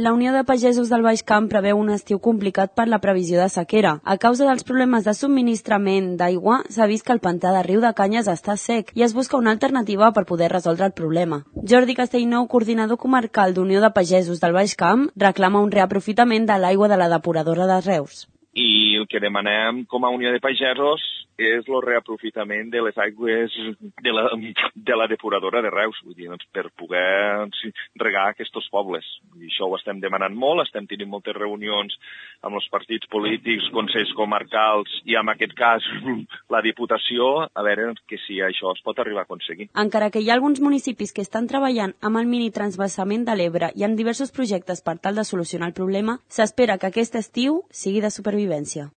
La Unió de Pagesos del Baix Camp preveu un estiu complicat per la previsió de sequera. A causa dels problemes de subministrament d'aigua, s'ha vist que el pantà de Riu de Canyes està sec i es busca una alternativa per poder resoldre el problema. Jordi Castellnou, coordinador comarcal d'Unió de Pagesos del Baix Camp, reclama un reaprofitament de l'aigua de la depuradora de Reus. I el que demanem com a Unió de Pagesos és el reaprofitament de les aigües de la, de la depuradora de Reus, vull dir, doncs, per poder regar aquests pobles. I això ho estem demanant molt, estem tenint moltes reunions amb els partits polítics, consells comarcals i en aquest cas la Diputació, a veure que si això es pot arribar a aconseguir. Encara que hi ha alguns municipis que estan treballant amb el mini transvasament de l'Ebre i amb diversos projectes per tal de solucionar el problema, s'espera que aquest estiu sigui de supervivència.